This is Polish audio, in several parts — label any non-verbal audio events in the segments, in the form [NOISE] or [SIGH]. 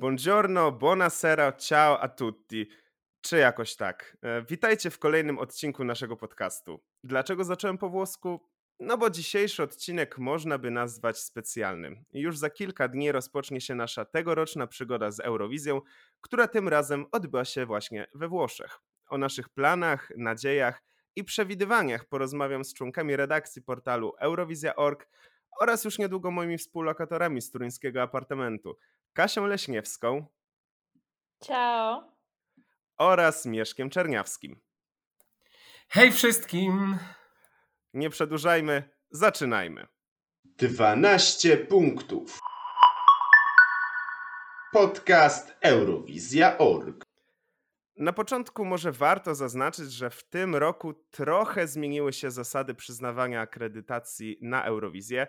Buongiorno, buonasera, ciao a tutti. Czy jakoś tak. E, Witajcie w kolejnym odcinku naszego podcastu. Dlaczego zacząłem po włosku? No bo dzisiejszy odcinek można by nazwać specjalnym. Już za kilka dni rozpocznie się nasza tegoroczna przygoda z Eurowizją, która tym razem odbyła się właśnie we Włoszech. O naszych planach, nadziejach i przewidywaniach porozmawiam z członkami redakcji portalu Eurowizja.org oraz już niedługo moimi współlokatorami z turyńskiego apartamentu, Kasią Leśniewską Ciao. oraz Mieszkiem Czerniawskim. Hej wszystkim! Nie przedłużajmy, zaczynajmy. 12 punktów. Podcast Eurowizja.org. Na początku może warto zaznaczyć, że w tym roku trochę zmieniły się zasady przyznawania akredytacji na Eurowizję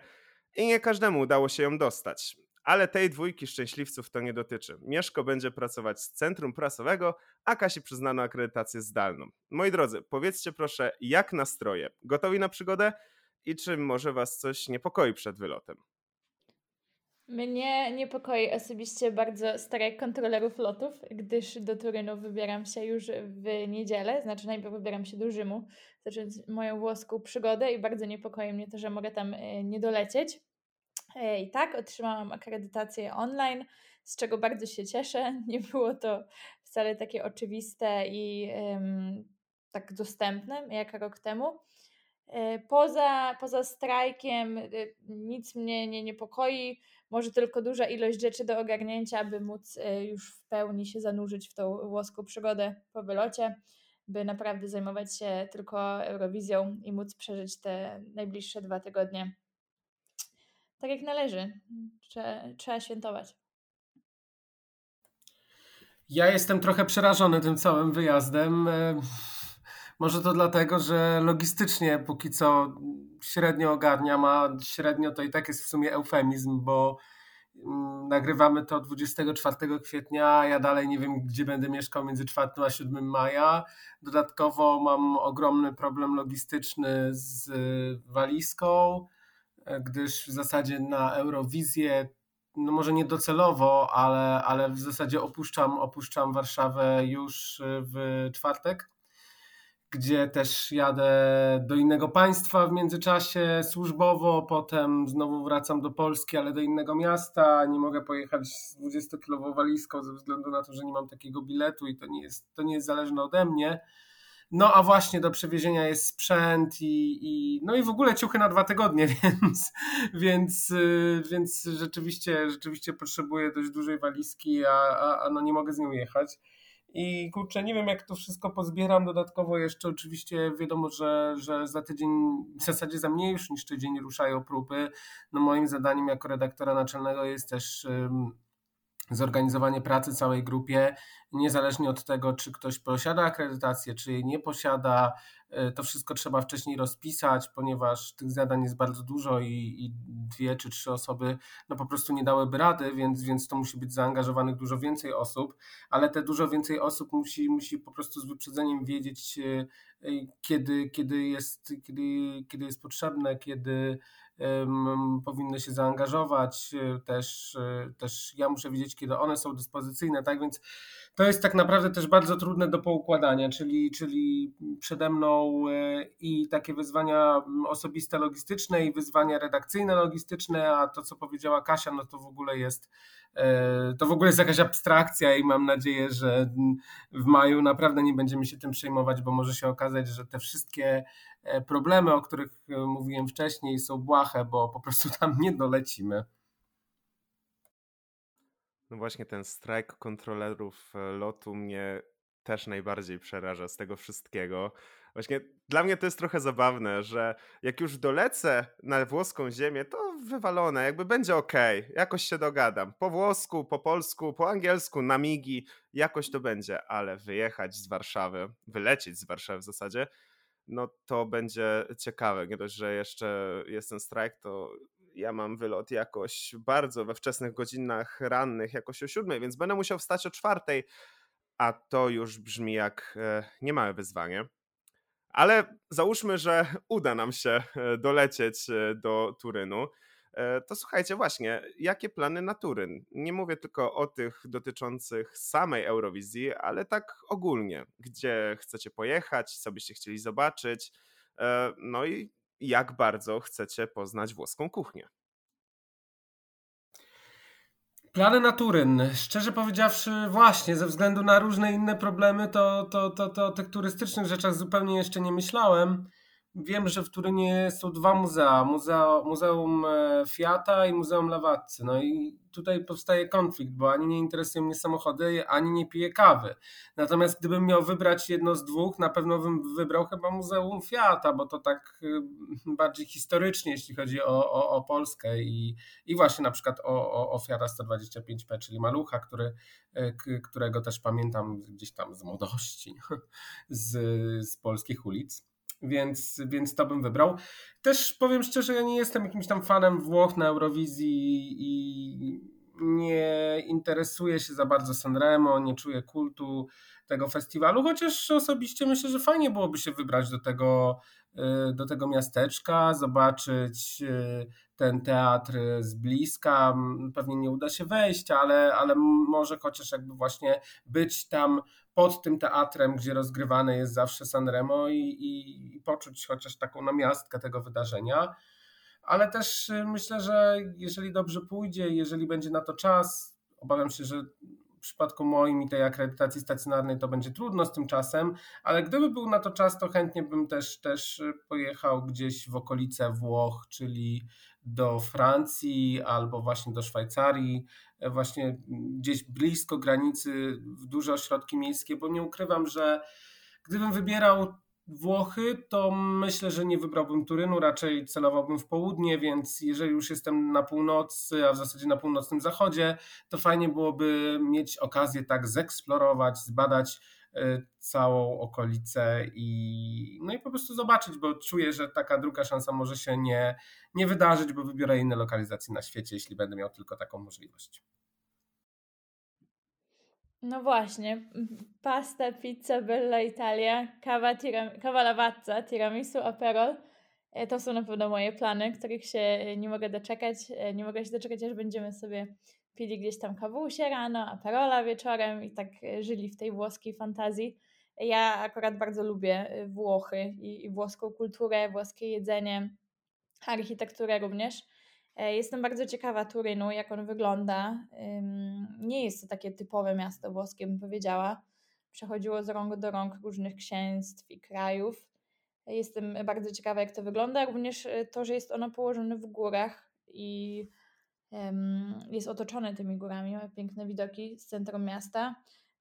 i nie każdemu udało się ją dostać. Ale tej dwójki szczęśliwców to nie dotyczy. Mieszko będzie pracować z centrum prasowego, a Kasi przyznano akredytację zdalną. Moi drodzy, powiedzcie proszę, jak nastroje? Gotowi na przygodę? I czy może was coś niepokoi przed wylotem? Mnie niepokoi osobiście bardzo strajk kontrolerów lotów, gdyż do Turynu wybieram się już w niedzielę, znaczy najpierw wybieram się do Rzymu, zacząć moją włoską przygodę i bardzo niepokoi mnie to, że mogę tam e, nie dolecieć. E, I tak, otrzymałam akredytację online, z czego bardzo się cieszę. [LAUGHS] Nie było to wcale takie oczywiste i em, tak dostępne jak rok temu. E, Poza, poza strajkiem e, nic mnie nie niepokoi, może tylko duża ilość rzeczy do ogarnięcia, aby móc już w pełni się zanurzyć w tą włoską przygodę po wylocie, by naprawdę zajmować się tylko Eurowizją i móc przeżyć te najbliższe dwa tygodnie tak jak należy. Trzeba, trzeba świętować. Ja jestem trochę przerażony tym całym wyjazdem. E, Może to dlatego, że logistycznie póki co średnio ogarniam, a średnio to i tak jest w sumie eufemizm, bo mm, nagrywamy to 24 kwietnia, ja dalej nie wiem, gdzie będę mieszkał między 4 a 7 maja. Dodatkowo mam ogromny problem logistyczny z walizką, gdyż w zasadzie na Eurowizję no może nie docelowo, ale, ale w zasadzie opuszczam, opuszczam Warszawę już w czwartek, gdzie też jadę do innego państwa w międzyczasie służbowo, potem znowu wracam do Polski, ale do innego miasta. Nie mogę pojechać z 20-kilową walizką ze względu na to, że nie mam takiego biletu i to nie jest, to nie jest zależne ode mnie. No a właśnie do przewiezienia jest sprzęt i, i no i w ogóle ciuchy na dwa tygodnie, [LAUGHS] więc, więc, y, więc rzeczywiście, rzeczywiście potrzebuję dość dużej walizki, a, a, a no nie mogę z nią jechać. I kurczę, nie wiem jak to wszystko pozbieram. Dodatkowo jeszcze oczywiście wiadomo, że, że za tydzień, w zasadzie za mniej już niż tydzień ruszają próby. No moim zadaniem jako redaktora naczelnego jest też zorganizowanie pracy całej grupie, niezależnie od tego, czy ktoś posiada akredytację, czy jej nie posiada, y, to wszystko trzeba wcześniej rozpisać, ponieważ tych zadań jest bardzo dużo i, i dwie czy trzy osoby no po prostu nie dałyby rady, więc, więc to musi być zaangażowanych dużo więcej osób, ale te dużo więcej osób musi, musi po prostu z wyprzedzeniem wiedzieć, y, y, kiedy, kiedy, jest, kiedy, kiedy jest potrzebne, kiedy powinny się zaangażować, y, też, y, też ja muszę wiedzieć, kiedy one są dyspozycyjne, tak więc to jest tak naprawdę też bardzo trudne do poukładania, czyli, czyli przede mną y, i takie wyzwania osobiste logistyczne i wyzwania redakcyjne logistyczne, a to co powiedziała Kasia, no to w ogóle jest e, to w ogóle jest jakaś abstrakcja i mam nadzieję, że w maju naprawdę nie będziemy się tym przejmować, bo może się okazać, że te wszystkie e, problemy, o których e, mówiłem wcześniej, są błahe, bo po prostu tam nie dolecimy. No właśnie ten strajk kontrolerów e, lotu mnie też najbardziej przeraża z tego wszystkiego. Właśnie dla mnie to jest trochę zabawne, że jak już dolecę na włoską ziemię, to wywalone, jakby będzie ok, jakoś się dogadam. Po włosku, po polsku, po angielsku, na migi, jakoś to będzie, ale wyjechać z Warszawy, wylecieć z Warszawy w zasadzie, no to będzie ciekawe. Dość, że jeszcze jest ten strajk, to ja mam wylot jakoś bardzo we wczesnych godzinach rannych, jakoś o siódmej, więc będę musiał wstać o czwartej, a to już brzmi jak e, niemałe wyzwanie. Ale załóżmy, że uda nam się e, dolecieć e, do Turynu. E, to słuchajcie, właśnie, jakie plany na Turyn? Nie mówię tylko o tych dotyczących samej Eurowizji, ale tak ogólnie. Gdzie chcecie pojechać, co byście chcieli zobaczyć, e, no i jak bardzo chcecie poznać włoską kuchnię. Plany na Turyn. Szczerze powiedziawszy, właśnie, ze względu na różne inne problemy, to, to, to, to o tych turystycznych rzeczach zupełnie jeszcze nie myślałem. Wiem, że w Turynie są dwa muzea. Muzeo, Muzeum e, Fiata i Muzeum Lawatcy. No i tutaj powstaje konflikt, bo ani nie interesują mnie samochody, ani nie piję kawy. Natomiast gdybym miał wybrać jedno z dwóch, na pewno bym wybrał chyba Muzeum Fiata, bo to tak y, bardziej historycznie, jeśli chodzi o, o, o Polskę i, i właśnie na przykład o, o, o Fiata 125P, czyli malucha, który, y, którego też pamiętam gdzieś tam z młodości, [LAUGHS] z, z polskich ulic więc, więc to bym wybrał. Też powiem szczerze, ja nie jestem jakimś tam fanem Włoch na Eurowizji i nie interesuję się za bardzo Sanremo, nie czuję kultu tego festiwalu, chociaż osobiście myślę, że fajnie byłoby się wybrać do tego, do tego miasteczka, zobaczyć y, ten teatr z bliska. Pewnie nie uda się wejść, ale, ale może chociaż jakby właśnie być tam pod tym teatrem, gdzie rozgrywane jest zawsze Sanremo i, i, i poczuć chociaż taką namiastkę tego wydarzenia. Ale też y, myślę, że jeżeli dobrze pójdzie, jeżeli będzie na to czas, obawiam się, że przypadku moim i tej akredytacji stacjonarnej to będzie trudno z tym czasem, ale gdyby był na to czas, to chętnie bym też, też pojechał gdzieś w okolice Włoch, czyli do Francji albo właśnie do Szwajcarii, właśnie gdzieś blisko granicy, w duże ośrodki miejskie, bo nie ukrywam, że gdybym wybierał Włochy, to myślę, że nie wybrałbym Turynu, raczej celowałbym w południe, więc jeżeli już jestem na północy, a w zasadzie na północnym zachodzie, to fajnie byłoby mieć okazję tak zeksplorować, zbadać Y, całą okolicę i, no i po prostu zobaczyć, bo czuję, że taka druga szansa może się nie, nie wydarzyć, bo wybiorę inne lokalizacje na świecie, jeśli będę miał tylko taką możliwość. No właśnie, pasta, pizza, bella Italia, kawa, tiram, kawa tiramisu, aperol. E, to są na pewno moje plany, których się nie mogę doczekać. E, nie mogę się doczekać, aż będziemy sobie pili gdzieś tam kawusie rano, aperola wieczorem i tak e, żyli w tej włoskiej fantazji. Ja akurat bardzo lubię Włochy i, i włoską kulturę, włoskie jedzenie, architekturę również. E, jestem bardzo ciekawa Turynu, jak on wygląda. Nie jest to takie typowe miasto włoskie, bym powiedziała. Przechodziło z rąk do rąk różnych księstw i krajów. Jestem bardzo ciekawa, jak to wygląda. Również to, że jest ono położone w górach i jest otoczony tymi górami, ma piękne widoki z centrum miasta.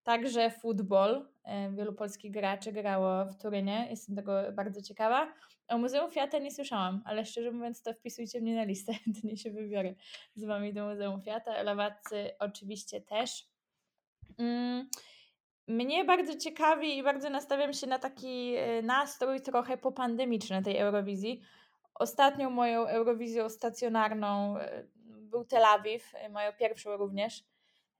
Także futbol. E, wielu polskich graczy grało w Turynie. Jestem tego bardzo ciekawa. O Muzeum Fiata nie słyszałam, ale szczerze mówiąc, to wpisujcie mnie na listę. [LAUGHS] nie się wybiorę z wami do Muzeum Fiata. Elewatcy oczywiście też. Mm, mnie bardzo ciekawi i bardzo nastawiam się na taki e, nastrój trochę popandemiczny tej Eurowizji. Ostatnią moją Eurowizją stacjonarną e, był Tel Awiw, moją pierwszą również.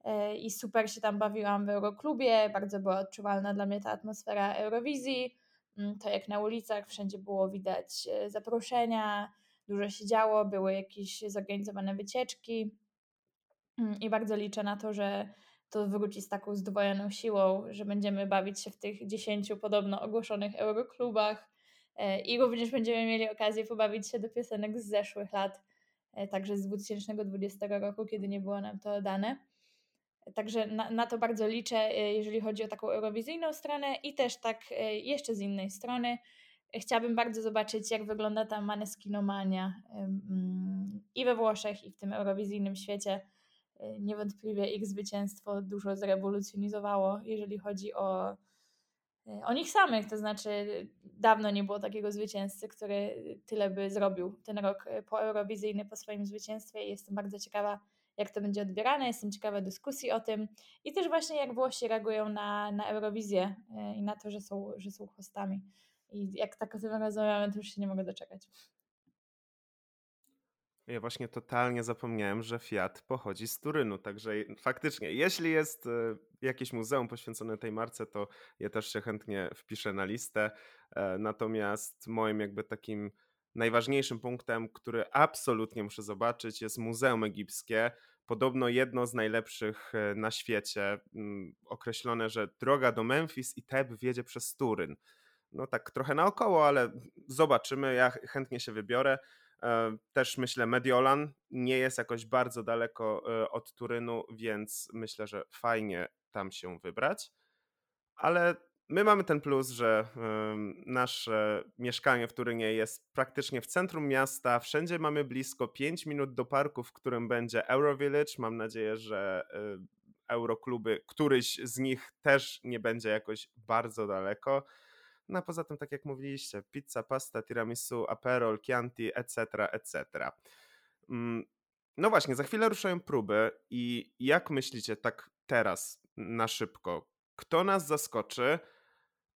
Y, I super się tam bawiłam w Euroklubie, bardzo była odczuwalna dla mnie ta atmosfera Eurowizji. Mm, to jak na ulicach, wszędzie było widać y, zaproszenia, dużo się działo, były jakieś zorganizowane wycieczki. Mm, I bardzo liczę na to, że to wróci z taką zdwojoną siłą, że będziemy bawić się w tych dziesięciu podobno ogłoszonych Euroklubach. I również będziemy mieli okazję pobawić się do piosenek z zeszłych lat E, także z 2020 roku, kiedy nie było nam to dane. Także na, na, to bardzo liczę, e, jeżeli chodzi o taką eurowizyjną stronę i też tak e, jeszcze z innej strony. Chciałabym bardzo zobaczyć, jak wygląda ta maneskinomania mm, i we Włoszech, i w tym eurowizyjnym świecie. Niewątpliwie ich zwycięstwo dużo zrewolucjonizowało, jeżeli chodzi o E, o nich samych, to znaczy dawno nie było takiego zwycięzcy, który tyle by zrobił ten rok e, po eurowizyjny po swoim zwycięstwie i jestem bardzo ciekawa, jak to będzie odbierane, jestem ciekawa dyskusji o tym i też właśnie jak Włosi reagują na, na Eurowizję e, i na to, że są, że są hostami. I jak tak o tym rozmawiamy, to już się nie mogę doczekać. Ja właśnie totalnie zapomniałem, że Fiat pochodzi z Turynu, także faktycznie, jeśli jest e, jakieś muzeum poświęcone tej marce, to ja też się chętnie wpiszę na listę. E, natomiast moim jakby takim najważniejszym punktem, który absolutnie muszę zobaczyć, jest Muzeum Egipskie. Podobno jedno z najlepszych e, na świecie. Określone, że droga do Memphis i Teb wiedzie przez Turyn. No tak trochę naokoło, ale zobaczymy. Ja chętnie się wybiorę. E, też myślę, Mediolan nie jest jakoś bardzo daleko e, od Turynu, więc myślę, że fajnie tam się wybrać. Ale my mamy ten plus, że nasze mieszkanie w Turynie jest praktycznie w centrum miasta. Wszędzie mamy blisko 5 minut do parku, w którym będzie Eurovillage. Mam nadzieję, że y, Eurokluby, któryś z nich też nie będzie jakoś bardzo daleko. No a poza tym, tak jak mówiliście, pizza, pasta, tiramisu, aperol, chianti, etc., etc. Mm, no właśnie, za chwilę ruszają próby i jak myślicie tak teraz, na szybko, kto nas zaskoczy,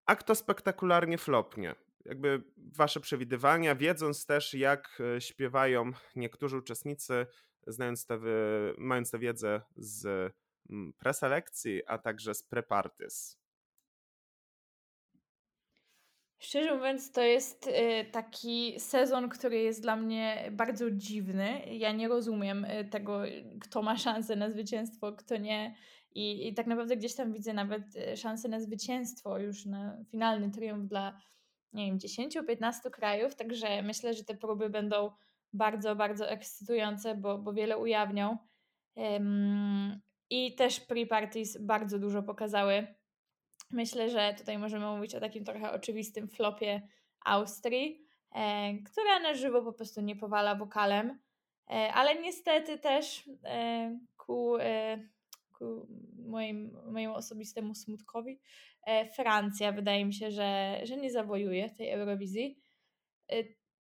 a kto spektakularnie flopnie? Jakby wasze przewidywania, wiedząc też jak e, śpiewają niektórzy uczestnicy, znając te, mając tę wiedzę z preselekcji, a także z prepartys. Szczerze mówiąc, to jest y, taki sezon, który jest dla mnie bardzo dziwny. Ja nie rozumiem y, tego, kto ma szansę na zwycięstwo, kto nie. I, I tak naprawdę gdzieś tam widzę nawet y, szansę na zwycięstwo już na finalny triumf dla, nie wiem, 10-15 krajów. Także myślę, że te próby będą bardzo, bardzo ekscytujące, bo, bo wiele ujawnią. Um, I też pre-parties bardzo dużo pokazały Myślę, że tutaj możemy mówić o takim trochę oczywistym flopie Austrii, e, która na żywo po prostu nie powala wokalem, e, ale niestety też e, ku, e, moim, mojemu osobistemu smutkowi e, Francja wydaje mi się, że, że nie zawojuje tej Eurowizji. E,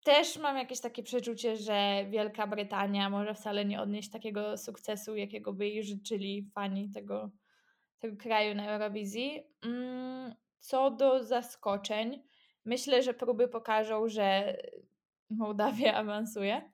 też mam jakieś takie przeczucie, że Wielka Brytania może wcale nie odnieść takiego sukcesu, jakiego by jej życzyli fani tego, tego kraju na Eurowizji. Mm, co do zaskoczeń, myślę, że próby pokażą, że Mołdawia [LAUGHS] awansuje.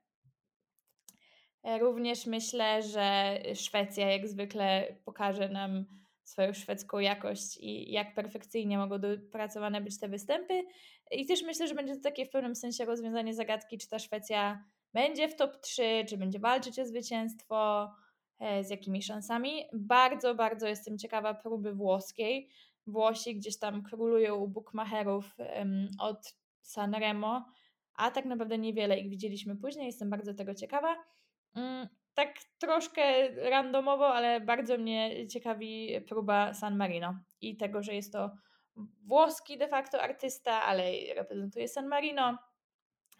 E, również myślę, że Szwecja jak zwykle pokaże nam swoją szwedzką jakość i jak perfekcyjnie mogą dopracowane być te występy. I też myślę, że będzie to takie w pewnym sensie rozwiązanie zagadki, czy ta Szwecja będzie w top 3, czy będzie walczyć o zwycięstwo, E, z jakimi szansami. Bardzo, bardzo jestem ciekawa próby włoskiej. Włosi gdzieś tam królują u bookmacherów od Sanremo, a tak naprawdę niewiele ich widzieliśmy później. Jestem bardzo tego ciekawa. Mm, tak troszkę randomowo, ale bardzo mnie ciekawi próba San Marino i tego, że jest to włoski de facto artysta, ale reprezentuje San Marino,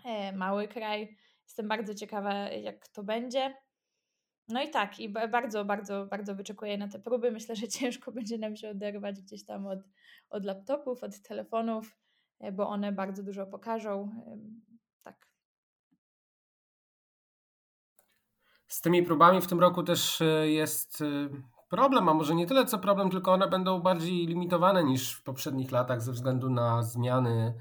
e, mały kraj. Jestem bardzo ciekawa, jak to będzie. No i tak, i bardzo, bardzo, bardzo wyczekuję na te próby. Myślę, że [LAUGHS] ciężko będzie nam się oderwać gdzieś tam od, od laptopów, od telefonów, e, bo one bardzo dużo pokażą. Tak. Z tymi próbami w tym roku też e, jest e, problem, a może nie tyle co problem, tylko one będą bardziej limitowane niż w poprzednich latach ze względu na zmiany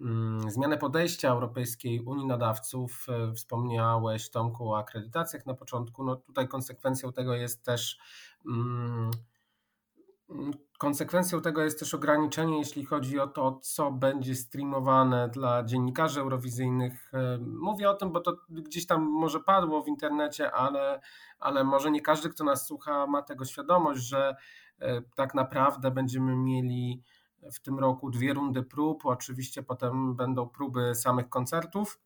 Mm, zmianę podejścia Europejskiej Unii Nadawców. E, wspomniałeś Tomku o akredytacjach na początku. No tutaj konsekwencją tego jest też mm, konsekwencją tego jest też ograniczenie, jeśli chodzi o to, co będzie streamowane dla dziennikarzy eurowizyjnych. E, mówię o tym, bo to gdzieś tam może padło w internecie, ale, ale może nie każdy, kto nas słucha, ma tego świadomość, że e, tak naprawdę będziemy mieli w tym roku dwie rundy prób, oczywiście potem będą próby samych koncertów.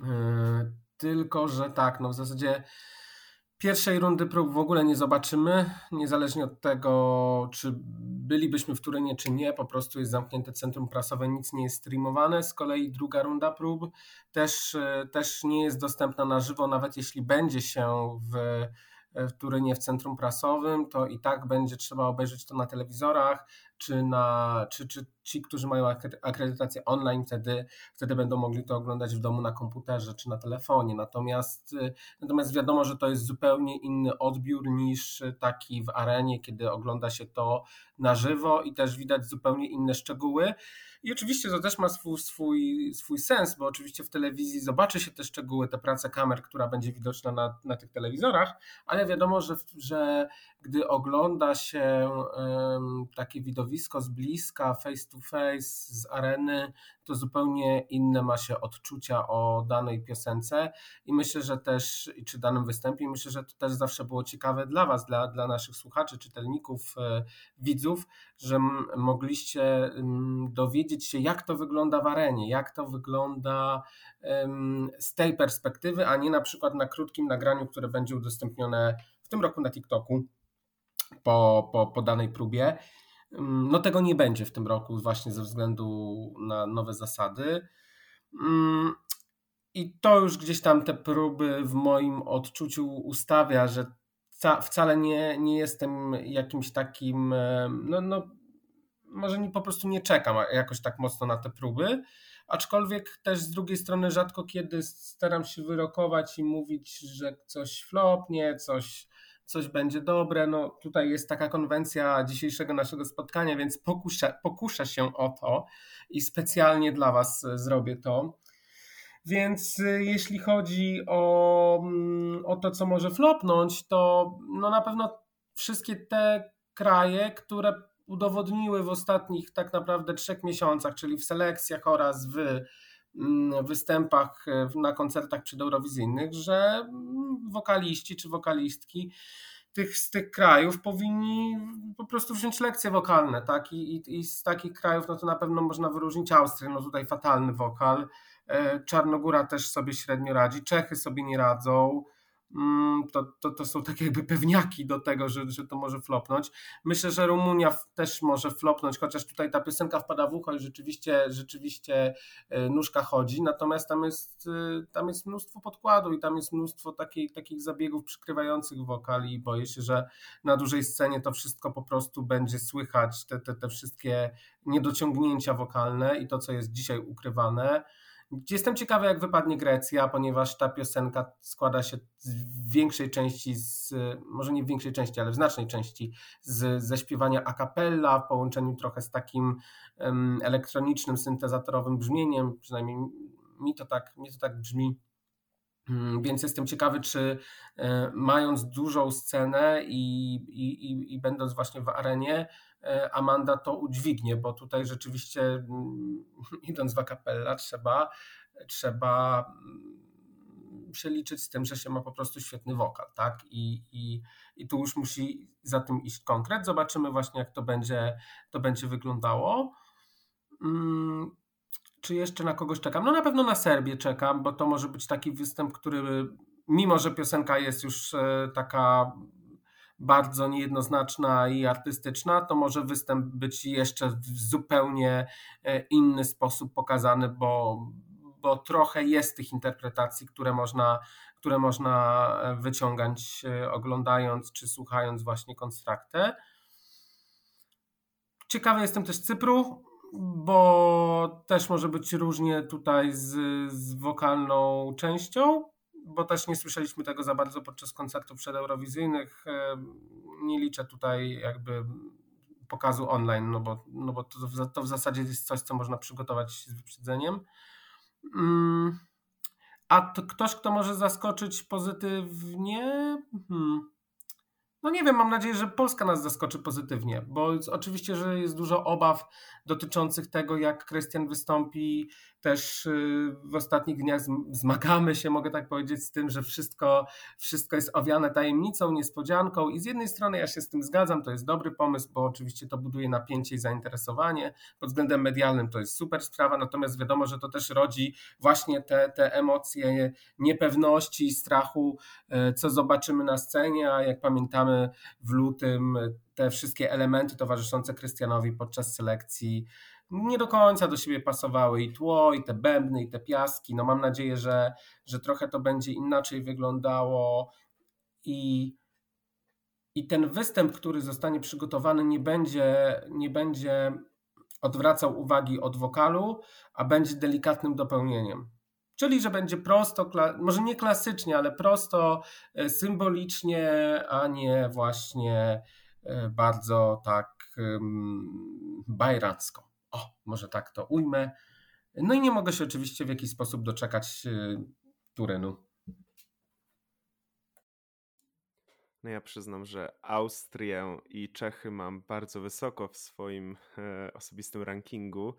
E, tylko, że tak, no w zasadzie pierwszej rundy prób w ogóle nie zobaczymy, niezależnie od tego, czy bylibyśmy w Turynie, czy nie, po prostu jest zamknięte centrum prasowe, nic nie jest streamowane. Z kolei druga runda prób też, e, też nie jest dostępna na żywo, nawet jeśli będzie się w w Turynie w centrum prasowym, to i tak będzie trzeba obejrzeć to na telewizorach, czy, na, czy, czy ci, którzy mają akredytację online, wtedy, wtedy będą mogli to oglądać w domu na komputerze czy na telefonie. Natomiast, y, natomiast wiadomo, że to jest zupełnie inny odbiór niż taki w arenie, kiedy ogląda się to na żywo i też widać zupełnie inne szczegóły. I oczywiście to też ma swój, swój, swój sens, bo oczywiście w telewizji zobaczy się te szczegóły, te prace kamer, która będzie widoczna na, na tych telewizorach, ale wiadomo, że, że gdy ogląda się um, takie widowisko, środowisko z bliska, face to face, z areny, to zupełnie inne ma się odczucia o danej piosence i myślę, że też, czy danym występie, myślę, że to też zawsze było ciekawe dla Was, dla, dla naszych słuchaczy, czytelników, e, widzów, że mogliście dowiedzieć się, jak to wygląda w arenie, jak to wygląda z tej perspektywy, a nie na przykład na krótkim nagraniu, które będzie udostępnione w tym roku na TikToku po, po, po danej próbie. Mm, no tego nie będzie w tym roku właśnie ze względu na nowe zasady. Mm, I to już gdzieś tam te próby w moim odczuciu ustawia, że wcale nie, nie jestem jakimś takim, no, no może nie, po prostu nie czekam jakoś tak mocno na te próby, aczkolwiek też z drugiej strony rzadko kiedy staram się wyrokować i mówić, że coś flopnie, coś coś będzie dobre. No tutaj jest taka konwencja dzisiejszego naszego spotkania, więc pokuszę, się o to i specjalnie dla Was zrobię to. Więc y, jeśli chodzi o, mm, o to, co może flopnąć, to no na pewno wszystkie te kraje, które udowodniły w ostatnich tak naprawdę trzech miesiącach, czyli w selekcjach oraz w występach na koncertach przedeurowizyjnych, że mm, wokaliści czy wokalistki tych, z tych krajów powinni po prostu wziąć lekcje wokalne, tak? I, i, I, z takich krajów, no to na pewno można wyróżnić Austrię, no tutaj fatalny wokal, e, Czarnogóra też sobie średnio radzi, Czechy sobie nie radzą, Mm, to, to, to są takie jakby pewniaki do tego, że, że to może flopnąć. Myślę, że Rumunia też może flopnąć, chociaż tutaj ta piosenka wpada w ucho i rzeczywiście, rzeczywiście e, nóżka chodzi, natomiast tam jest, e, tam jest mnóstwo podkładu i tam jest mnóstwo takich, takich zabiegów przykrywających wokali i boję się, że na dużej scenie to wszystko po prostu będzie słychać, te, te, te wszystkie niedociągnięcia wokalne i to, co jest dzisiaj ukrywane. Jestem ciekawy, jak wypadnie Grecja, ponieważ ta piosenka składa się w większej części, z, może nie w większej części, ale w znacznej części z, ze śpiewania a cappella w połączeniu trochę z takim um, elektronicznym, syntezatorowym brzmieniem, przynajmniej mi to tak, mi to tak brzmi. Mm, więc jestem ciekawy, czy e, mając dużą scenę i, i, i będąc właśnie w arenie, e, Amanda to udźwignie, bo tutaj rzeczywiście mm, [LAUGHS] idąc w akapella trzeba, trzeba mm, się liczyć z tym, że się ma po prostu świetny wokal, tak? I, i, i tu już musi za tym iść konkret. Zobaczymy właśnie, jak to będzie, to będzie wyglądało. Czy jeszcze na kogoś czekam? No na pewno na Serbię czekam, bo to może być taki występ, który mimo, że piosenka jest już e, taka bardzo niejednoznaczna i artystyczna, to może występ być jeszcze w zupełnie e, inny sposób pokazany, bo, bo trochę jest tych interpretacji, które można, które można e, wyciągać oglądając czy słuchając właśnie konstraktę. Ciekawy jestem też Cypru bo też może być różnie tutaj z, z wokalną częścią, bo też nie słyszeliśmy tego za bardzo podczas koncertów przedeurowizyjnych. Nie liczę tutaj jakby pokazu online, no bo, no bo to, to w zasadzie jest coś, co można przygotować z wyprzedzeniem. Mm, a to ktoś, kto może zaskoczyć pozytywnie? Hmm. No nie wiem, mam nadzieję, że Polska nas zaskoczy pozytywnie, bo oczywiście, że jest dużo obaw dotyczących tego, jak Krystian wystąpi. Też y, w ostatnich dniach zmagamy się, mogę tak powiedzieć, z tym, że wszystko, wszystko jest owiane tajemnicą, niespodzianką. I z jednej strony ja się z tym zgadzam, to jest dobry pomysł, bo oczywiście to buduje napięcie i zainteresowanie. Pod względem medialnym to jest super sprawa, natomiast wiadomo, że to też rodzi właśnie te, te emocje niepewności, strachu, e, co zobaczymy na scenie. A jak pamiętamy, w lutym te wszystkie elementy towarzyszące Krystianowi podczas selekcji nie do końca do siebie pasowały i tło, i te bębny, i te piaski. No mam nadzieję, że, że trochę to będzie inaczej wyglądało i, i ten występ, który zostanie przygotowany, nie będzie, nie będzie odwracał uwagi od wokalu, a będzie delikatnym dopełnieniem. Czyli, że będzie prosto, może nie klasycznie, ale prosto, e, symbolicznie, a nie właśnie E, bardzo tak bajracko. O, może tak to ujmę. No i nie mogę się oczywiście w jakiś sposób doczekać e, Turynu. No ja przyznam, że Austrię i Czechy mam bardzo wysoko w swoim e, osobistym rankingu,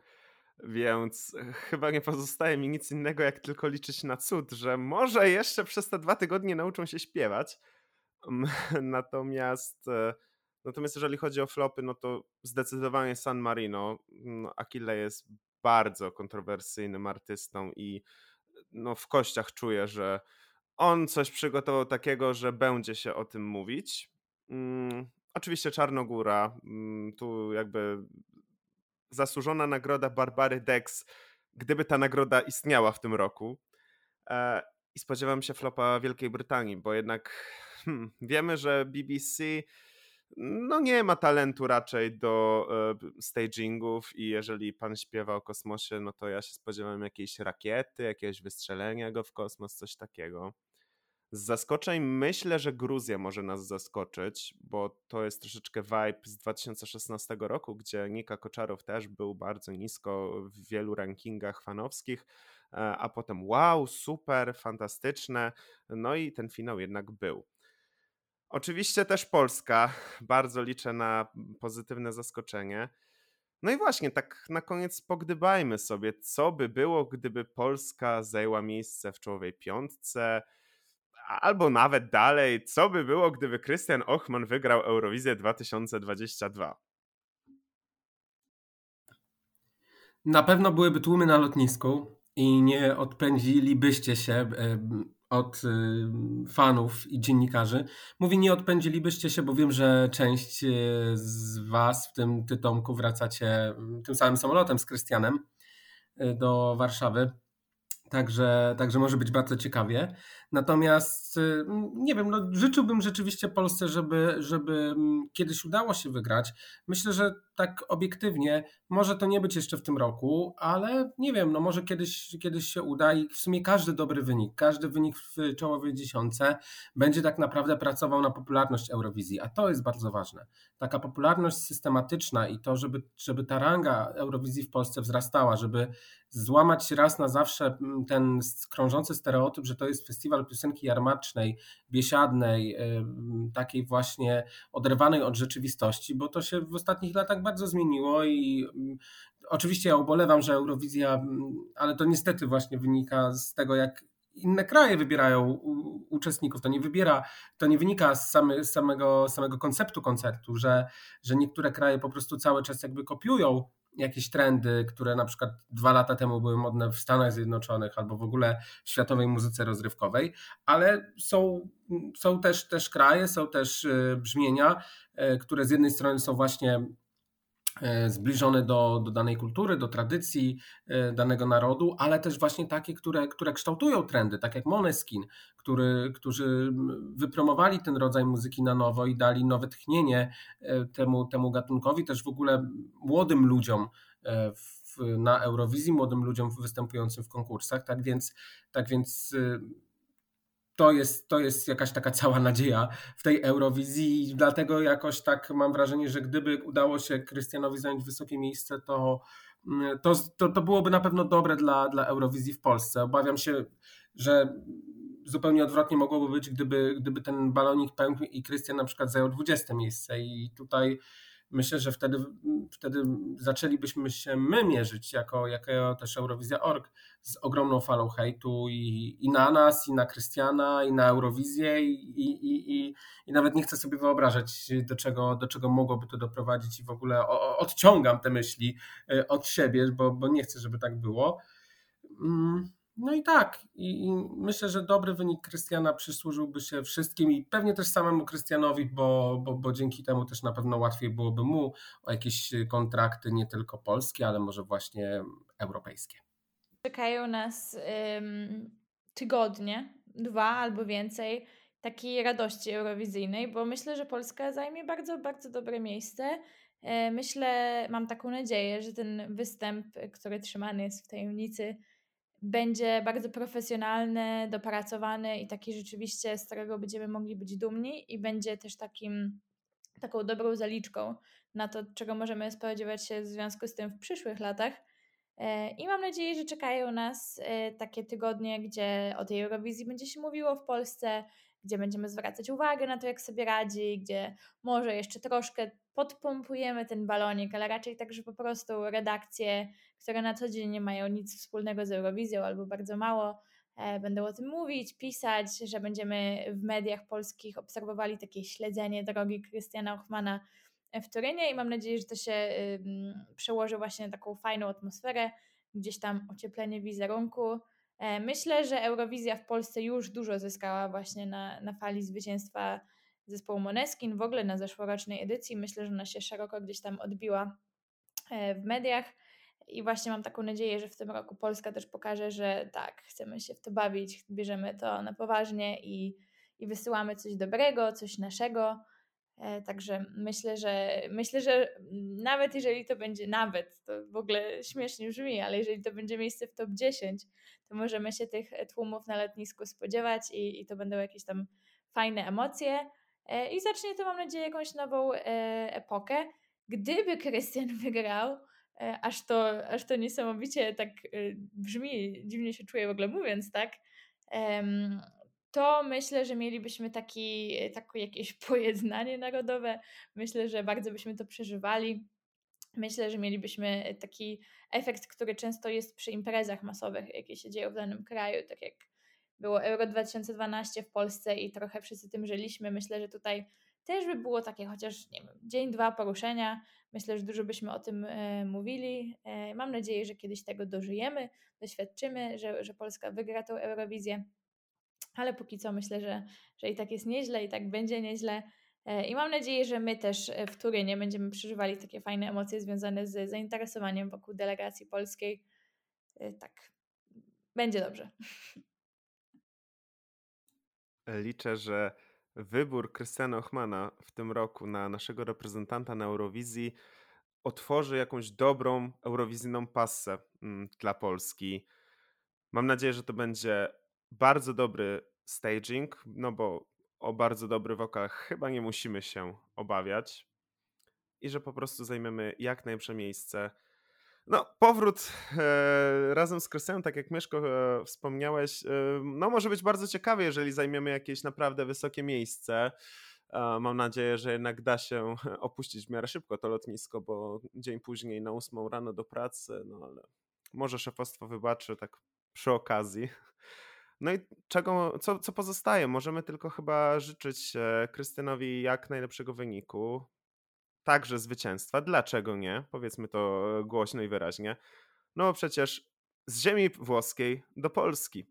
więc chyba nie pozostaje mi nic innego, jak tylko liczyć na cud, że może jeszcze przez te dwa tygodnie nauczą się śpiewać. [LAUGHS] Natomiast, e, natomiast jeżeli chodzi o flopy, no to zdecydowanie San Marino. No, Achille jest bardzo kontrowersyjnym artystą i no, w kościach czuję, że on coś przygotował takiego, że będzie się o tym mówić. Mm, oczywiście Czarnogóra, mm, tu jakby zasłużona nagroda Barbary Dex, gdyby ta nagroda istniała w tym roku. E, I spodziewam się flopa Wielkiej Brytanii, bo jednak hmm, wiemy, że BBC no nie ma talentu raczej do e, stagingów i jeżeli pan śpiewa o kosmosie, no to ja się spodziewam jakiejś rakiety, jakiegoś wystrzelenia go w kosmos, coś takiego. Z zaskoczeń myślę, że Gruzja może nas zaskoczyć, bo to jest troszeczkę vibe z 2016 roku, gdzie Nika Koczarow też był bardzo nisko w wielu rankingach fanowskich, e, a potem wow, super, fantastyczne. No i ten finał jednak był. Oczywiście też Polska. Bardzo liczę na pozytywne zaskoczenie. No i właśnie, tak na koniec pogdybajmy sobie, co by było, gdyby Polska zajęła miejsce w czołowej piątce, albo nawet dalej, co by było, gdyby Krystian Ochman wygrał Eurowizję 2022? Na pewno byłyby tłumy na lotnisku i nie odpędzilibyście się od y, fanów i dziennikarzy. Mówi, nie odpędzilibyście się, bo wiem, że część y, z Was, w tym Ty Tomku, wracacie mm, tym samym samolotem z Krystianem do Warszawy. Także, także może być bardzo ciekawie. Natomiast y, nie wiem, no, życzyłbym rzeczywiście Polsce, żeby, żeby kiedyś udało się wygrać. Myślę, że tak obiektywnie może to nie być jeszcze w tym roku, ale nie wiem, no może kiedyś, kiedyś się uda i w sumie każdy dobry wynik, każdy wynik w czołowej dziesiątce będzie tak naprawdę pracował na popularność Eurowizji, a to jest bardzo ważne. Taka popularność systematyczna i to, żeby, żeby ta ranga Eurowizji w Polsce wzrastała, żeby złamać raz na zawsze ten krążący stereotyp, że to jest festiwal piosenki jarmarcznej, biesiadnej, takiej właśnie oderwanej od rzeczywistości, bo to się w ostatnich latach bardzo zmieniło i oczywiście ja ubolewam, że Eurowizja, ale to niestety właśnie wynika z tego, jak inne kraje wybierają uczestników. To nie wybiera, to nie wynika z, samy, z samego, samego konceptu koncertu, że, że niektóre kraje po prostu cały czas jakby kopiują jakieś trendy, które na przykład dwa lata temu były modne w Stanach Zjednoczonych albo w ogóle w światowej muzyce rozrywkowej, ale są, są też, też kraje, są też y, brzmienia, y, które z jednej strony są właśnie zbliżone do, do danej kultury, do tradycji danego narodu, ale też właśnie takie, które, które kształtują trendy, tak jak Moneskin, który, którzy wypromowali ten rodzaj muzyki na nowo i dali nowe tchnienie e, temu, temu gatunkowi, też w ogóle młodym ludziom e, w, na Eurowizji, młodym ludziom występującym w konkursach. Tak więc, tak więc e, to jest, to jest jakaś taka cała nadzieja w tej Eurowizji dlatego jakoś tak mam wrażenie, że gdyby udało się Krystianowi zająć wysokie miejsce, to, to, to, to byłoby na pewno dobre dla, dla Eurowizji w Polsce. Obawiam się, że zupełnie odwrotnie mogłoby być, gdyby, gdyby ten balonik pękł i Krystian na przykład zajął 20 miejsce i tutaj myślę, że wtedy, wtedy zaczęlibyśmy się my mierzyć jako, jako też Eurowizja.org z ogromną falą hejtu i, i na nas, i na Krystiana, i na Eurowizję i, i, i, i nawet nie chcę sobie wyobrażać, do czego, do czego mogłoby to doprowadzić i w ogóle odciągam te myśli e, od siebie, bo, bo nie chcę, żeby tak było. Mm. No i tak, I, i myślę, że dobry wynik Krystiana przysłużyłby się wszystkim i pewnie też samemu Krystianowi, bo, bo, bo dzięki temu też na pewno łatwiej byłoby mu o jakieś kontrakty nie tylko polskie, ale może właśnie europejskie. Czekają nas ym, tygodnie, dwa albo więcej takiej radości eurowizyjnej, bo myślę, że Polska zajmie bardzo, bardzo dobre miejsce. E, myślę, mam taką nadzieję, że ten występ, który trzymany jest w tajemnicy, będzie bardzo profesjonalny, dopracowany i taki rzeczywiście, z którego będziemy mogli być dumni i będzie też takim, taką dobrą zaliczką na to, czego możemy spodziewać się w związku z tym w przyszłych latach. E, I mam nadzieję, że czekają nas e, takie tygodnie, gdzie o tej Eurowizji będzie się mówiło w Polsce, gdzie będziemy zwracać uwagę na to, jak sobie radzi, gdzie może jeszcze troszkę podpompujemy ten balonik, ale raczej tak, że po prostu redakcje, które na co dzień nie mają nic wspólnego z Eurowizją albo bardzo mało, e, będą o tym mówić, pisać, że będziemy w mediach polskich obserwowali takie śledzenie drogi Krystiana Ochmana w Turynie i mam nadzieję, że to się przełoży właśnie na taką fajną atmosferę, gdzieś tam ocieplenie wizerunku. E, myślę, że Eurowizja w Polsce już dużo zyskała właśnie na, na fali zwycięstwa zespołu Moneskin, w ogóle na zeszłorocznej edycji. Myślę, że ona się szeroko gdzieś tam odbiła e, w mediach. I właśnie mam taką nadzieję, że w tym roku Polska też pokaże, że tak, chcemy się w to bawić, bierzemy to na poważnie i, i wysyłamy coś dobrego, coś naszego. E, także myślę, że myślę, że nawet jeżeli to będzie, nawet to w ogóle śmiesznie brzmi, ale jeżeli to będzie miejsce w top 10, to możemy się tych tłumów na lotnisku spodziewać i, i to będą jakieś tam fajne emocje. E, I zacznie to, mam nadzieję, jakąś nową e, epokę. Gdyby Krystian [LAUGHS] wygrał, aż to, aż to niesamowicie tak brzmi, dziwnie się czuję w ogóle mówiąc tak, to myślę, że mielibyśmy taki, takie jakieś [LAUGHS] pojednanie narodowe. Myślę, że bardzo byśmy to przeżywali. Myślę, że mielibyśmy taki efekt, który często jest przy imprezach masowych, jakie się dzieją w danym kraju, tak jak było Euro 2012 w Polsce i trochę wszyscy tym żyliśmy. Myślę, że tutaj też by było takie chociaż, nie wiem, dzień, dwa poruszenia. Myślę, że dużo byśmy o tym e, mówili. E, mam nadzieję, że kiedyś tego dożyjemy, doświadczymy, że, że Polska wygra tą Eurowizję ale póki co myślę, że, że i tak jest nieźle, i tak będzie nieźle. E, I mam nadzieję, że my też e, w Turynie będziemy przeżywali takie fajne emocje związane z zainteresowaniem wokół delegacji polskiej. E, tak, będzie dobrze. [LAUGHS] Liczę, że wybór Krystiana Ochmana w tym roku na naszego reprezentanta na Eurowizji otworzy jakąś dobrą eurowizyjną passę mm, dla Polski. Mam nadzieję, że to będzie bardzo dobry staging, no bo o bardzo dobry wokal chyba nie musimy się obawiać i że po prostu zajmiemy jak najlepsze miejsce. No, powrót e, razem z Krystianem, tak jak Mieszko e, wspomniałeś, e, no może być bardzo ciekawy, jeżeli zajmiemy jakieś naprawdę wysokie miejsce. E, mam nadzieję, że jednak da się [LAUGHS] opuścić w miarę szybko to lotnisko, bo dzień później na ósmą rano do pracy, no ale może szefostwo wybaczy tak przy okazji. No i czego, co, co pozostaje? Możemy tylko chyba życzyć e, Krystynowi jak najlepszego wyniku, także zwycięstwa. Dlaczego nie? Powiedzmy to e, głośno i wyraźnie. No przecież z ziemi włoskiej do Polski.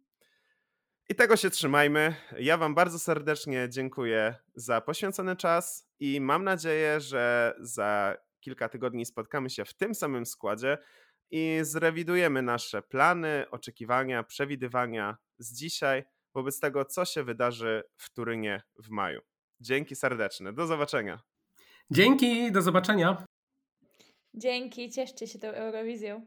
I tego się trzymajmy. Ja Wam bardzo serdecznie dziękuję za poświęcony czas i mam nadzieję, że za kilka tygodni spotkamy się w tym samym składzie i zrewidujemy nasze plany, oczekiwania, przewidywania z dzisiaj wobec tego, co się wydarzy w Turynie w maju. Dzięki serdeczne. Do zobaczenia. Dzięki, do zobaczenia. Dzięki, cieszcie się tą Eurowizją.